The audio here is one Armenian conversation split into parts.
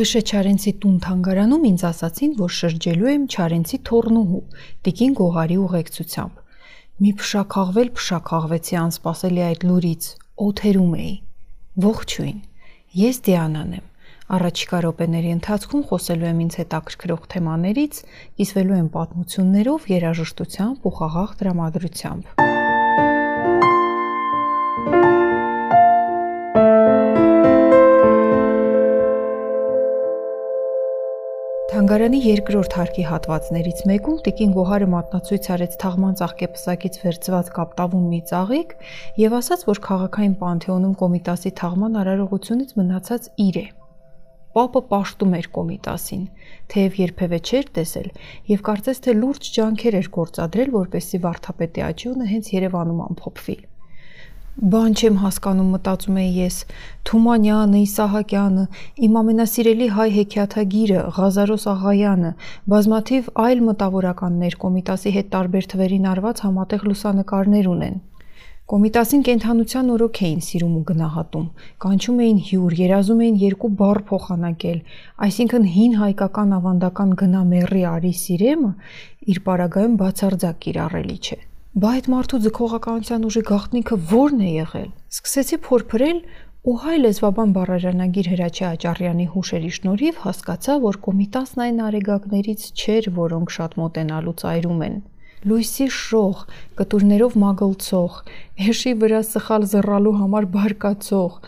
Եղիշե Չարենցի տուն թանգարանում ինձ ասացին, որ շրջելու եմ Չարենցի թորնուհու Տիկին Գողարի ուղեկցությամբ։ Մի փշաքաղվել փշաքաղվեցի անսպասելի այդ լուրից, օթերում էի։ Ողջույն։ Ես Դիանան եմ։ Առաջիկա րոպեների ընթացքում խոսելու եմ ինձ հետաքրքրող թեմաներից, կիսվելու եմ պատմություններով, երաժշտությամբ ու խաղաղ դրամատրությամբ։ Թանգարանի երկրորդ հարկի հատվածներից մեկում Տիկին Գոհարը մատնացույց արեց թաղման ծաղկեպսակից վերծված կապտավուն մի ծաղիկ եւ ասաց, որ քաղաքային պանթեոնում Կոմիտասի թաղման արարողությունից մնացած իր է։ Պապը պաշտում էր Կոմիտասին, թեև երբևէ չէր տեսել եւ կարծես թե լուրջ ջանքեր էր գործադրել, որպեսզի Վարդապետի աճյունը հենց Երևանում ամփոփվի։ Բան չեմ հասկանում, մտածում էի ես։ Թումանյանը, Իսահակյանը, իմ ամենասիրելի հայ հեքիաթագիրը, Ղազարոս Աղայանը, բազմաթիվ այլ մտավորականներ Կոմիտասի հետ տարբեր թվերին արված համատեղ լուսանկարներ ունեն։ Կոմիտասին կենթանության օրոք էին սիրում ու գնահատում։ Կանչում էին հյուր, երազում էին երկու բառ փոխանակել, այսինքն հին հայկական ավանդական գնա մեռի արի սիրեմը իր պարագայում բացարձակ կիրառելի չէ։ Բա այդ մարդու ձգողականության ուժի գաղտնիքը ո՞րն է եղել։ Սկսեցի փորփրել ու հայ լեզվաբան բառարանագիր Հրաչի Աճարյանի հուշերի շնորհիվ հասկացա, որ կոմիտասն այն արեգակներից չէր, որոնք շատ մոտենալու ծայրում են լույսի շող, կտուրներով մագլցող, էշի վրա սխալ զռալու համար բարկացող,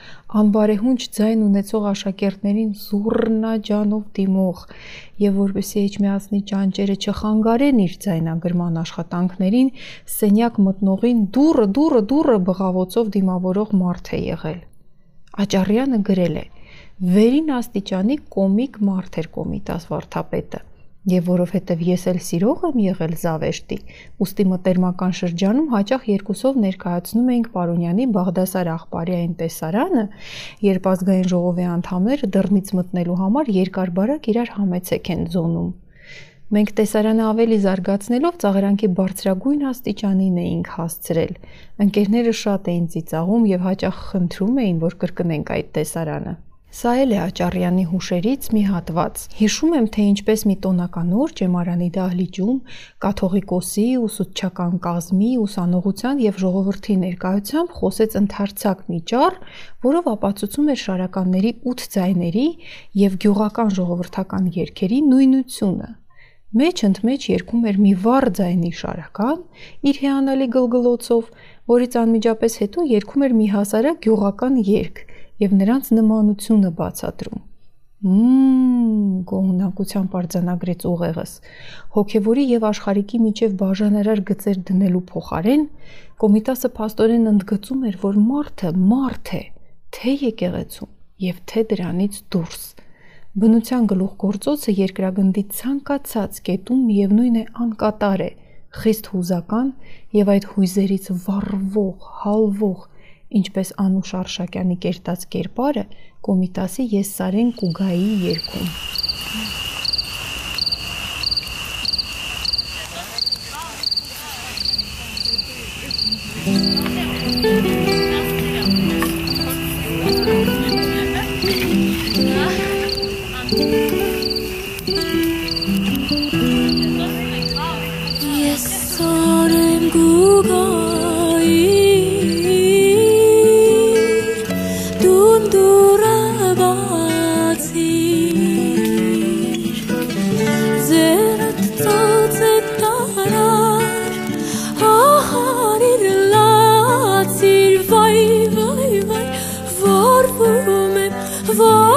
անբարեհունչ ձայն ունեցող աշակերտներին զուռնաջանով դիմող եւ որպեսի էջմիածնի ճանճերը չխանգարեն իր ձայնագրման աշխատանքներին, սենյակ մտնողին դուրը դուրը դուրը բղավոցով դիմավորող մարդ է եղել։ Աճարյանը գրել է. Վերին աստիճանի կոմիկ մարդ էր կոմիտաս վարդապետը Եվ որովհետև ես էլ սիրող եմ եղել Զավեշտի, ուստի մտերմական շրջանում հաճախ երկուսով ներկայացնում էինք Պարոնյանի Բաղդասար Աղբարյային տեսարանը, երբ ազգային ժողովի անդամները դռնից մտնելու համար երկար-բարակ իրար համեցեք են զոնում։ Մենք տեսարանը ավելի զարգացնելով ծաղրանքի բարձրագույն աստիճանին էինք հասցրել։ Ընկերները շատ էին ծիծաղում եւ հաճախ խնդրում էին, որ կրկնենք այդ տեսարանը։ Սա էլ է Աճարյանի հուշերից մի հատված։ Հիշում եմ, թե ինչպես մի տոնական օր Ջեմարանի դահլիճում կաթողիկոսի ուսուցչական կազմի ուսանողության եւ ժողովրդի ներկայությամբ խոսեց ընթարցակ մի ճառ, որով ապացուցում էր շարականների 8 ձայների եւ գյուղական ժողովրդական երգերի նույնությունը։ Մեջ ընդմեջ երգում էր մի վառ ձայնի շարական իր հիանալի գլգլոցով, որից անմիջապես հետո երգում էր մի հասարակ գյուղական երգ եւ նրանց նմանությունը բացատրում։ Մմ, գոհնակությամբ արձանագրեց ուղեղս։ Հոգևորի եւ աշխարհիկի միջև բաժանարար գծեր դնելու փոխարեն կոմիտասը փաստորեն ընդգծում էր, որ մարդը մարդ է, թե եկեղեցում եւ թե դրանից դուրս։ Բնության գլուխգործոցը երկրագնդի ցանկացած կետում միևնույն է անկատար է, խիստ հուզական եւ այդ հույզերից վառվող, հալվող ինչպես Անուշ Արշակյանի կերտած կերպարը Կոմիտասի Ես Սարեն Կուգայի երգում։ Ես vou.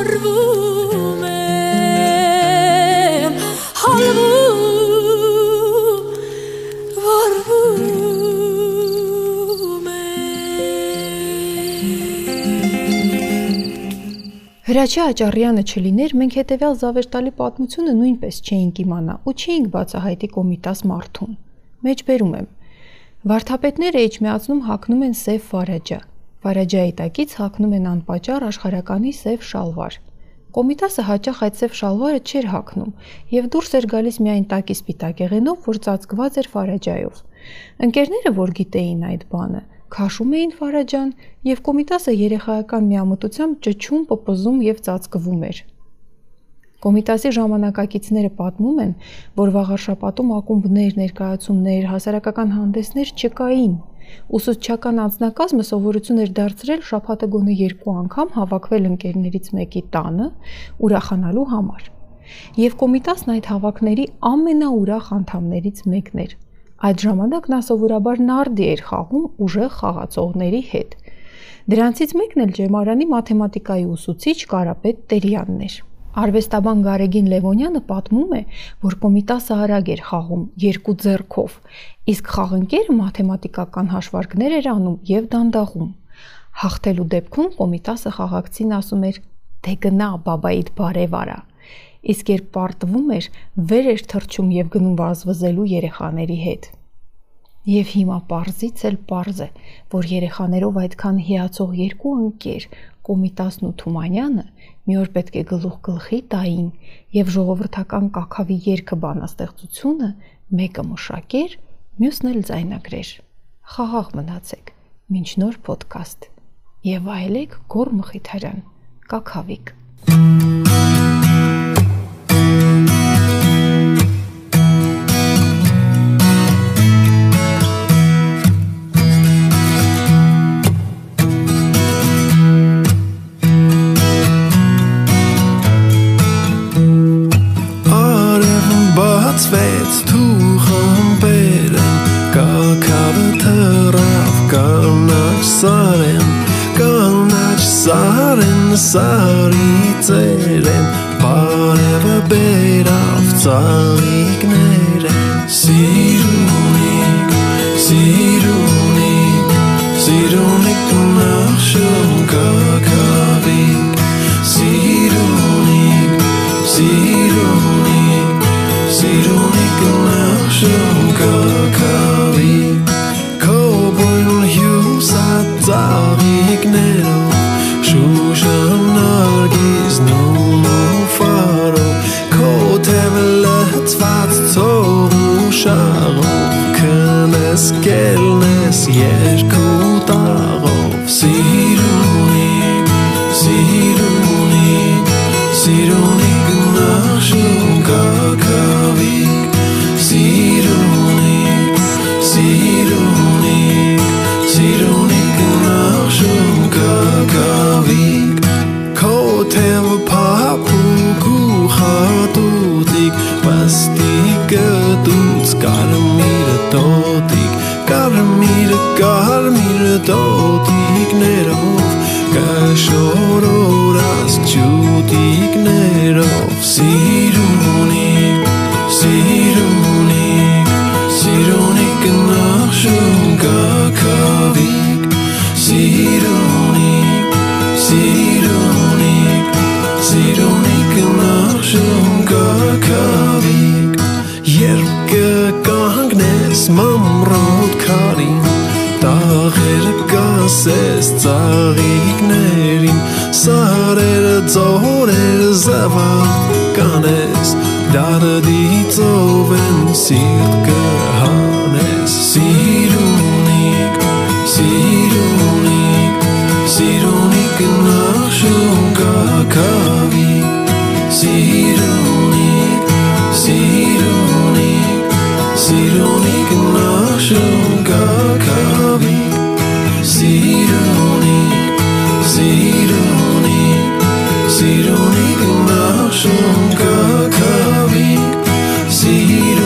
Վարվում եմ հալվում վարվում եմ Հրաչյա Աճարյանը չլիներ, մենք հետևյալ զավեշտալի պատմությունը նույնպես չէինք իմանա ու չէինք բացահայտի կոմիտաս մարդուն։ Մեջբերում եմ։ Վարդապետները իջմիածնում հակնում են սև վարաջա։ Վարաջայի տակից հակնում են անպաճառ աշխարականի սև շալվար։ Կոմիտասը հաճախ այդ սև շալվարը չէր հակնում եւ դուրս էր գալիս միայն տակի սպիտակ եղենով, որ ծածկված էր վարաջայով։ Ընկերները, որ գիտեին այդ բանը, քաշում էին վարաջան եւ կոմիտասը երեխայական միամտությամբ ճճում, պպզում եւ ծածկվում էր։ Կոմիտասի ժամանակակիցները պատմում են, որ վաղարշապատում ակումբներ, ներկայացումներ, հասարակական հանդեսներ չկային։ Ուսուցչական անձնակազմը սովորություն էր դարձրել շաբաթը գոնե երկու անգամ հավաքվել ընկերներից մեկի տանը ուրախանալու համար։ Եվ կոմիտասն այդ հավաքների ամենաուրախ անդամներից մեկն էր։ Այդ ժամանակ նա սովորաբար նարդի էր խաղում ուժեղ խաղացողների հետ։ Դրանցից մեկն էլ Ջեմարանի մաթեմատիկայի ուսուցիչ Կարապետ Տերյանն էր։ Արվեստաբան Գարեգին Լևոնյանը պատմում է, որ կոմիտասը արագ էր խաղում երկու ձեռքով, իսկ խաղընկերը մաթեմատիկական հաշվարկներ էր անում եւ դանդաղում։ Հաղթելու դեպքում կոմիտասը խաղակցին ասում էր. «Դե գնա, բաբայիդ բարև արա»։ Իսկ երբ պարտվում էր, վեր էր թռչում եւ գնում վազվզելու երեխաների հետ։ Եվ հիմա པարզից էլ པարզ է, որ երեխաներով այդքան հիացող երկու ընկեր, Կոմիտասն ու Թումանյանը, մի օր պետք է գլուխ գլխի տային եւ ժողովրդական կակավի երգը բանաստեղծությունը մեկը մշակեր, մյուսն էլ ձայնագրեր։ Խաղաղ մնացեք։ Մինչ նոր ոդքասթ։ Եվ այլեք Գոր Մխիթարյան։ Կակավիկ։ Արևն սարի ծերեն Բարևը բերավ ծաղիկներ Սիրունիկ, սիրունիկ, սիրունիկ նախշում կակավիկ Սիրունիկ, սիրունիկ, սիրունիկ նախշում երկու տաղով Սիրունիկ, սիրունիկ, տոտիկներով կշորորած ջուտիկներով սիրունիկ կասես ծաղիկներին սարերը ծորերը զավակ կանես դարդի ծով են սիրտ կհանես Suyun ilk mahşum kakarik Zira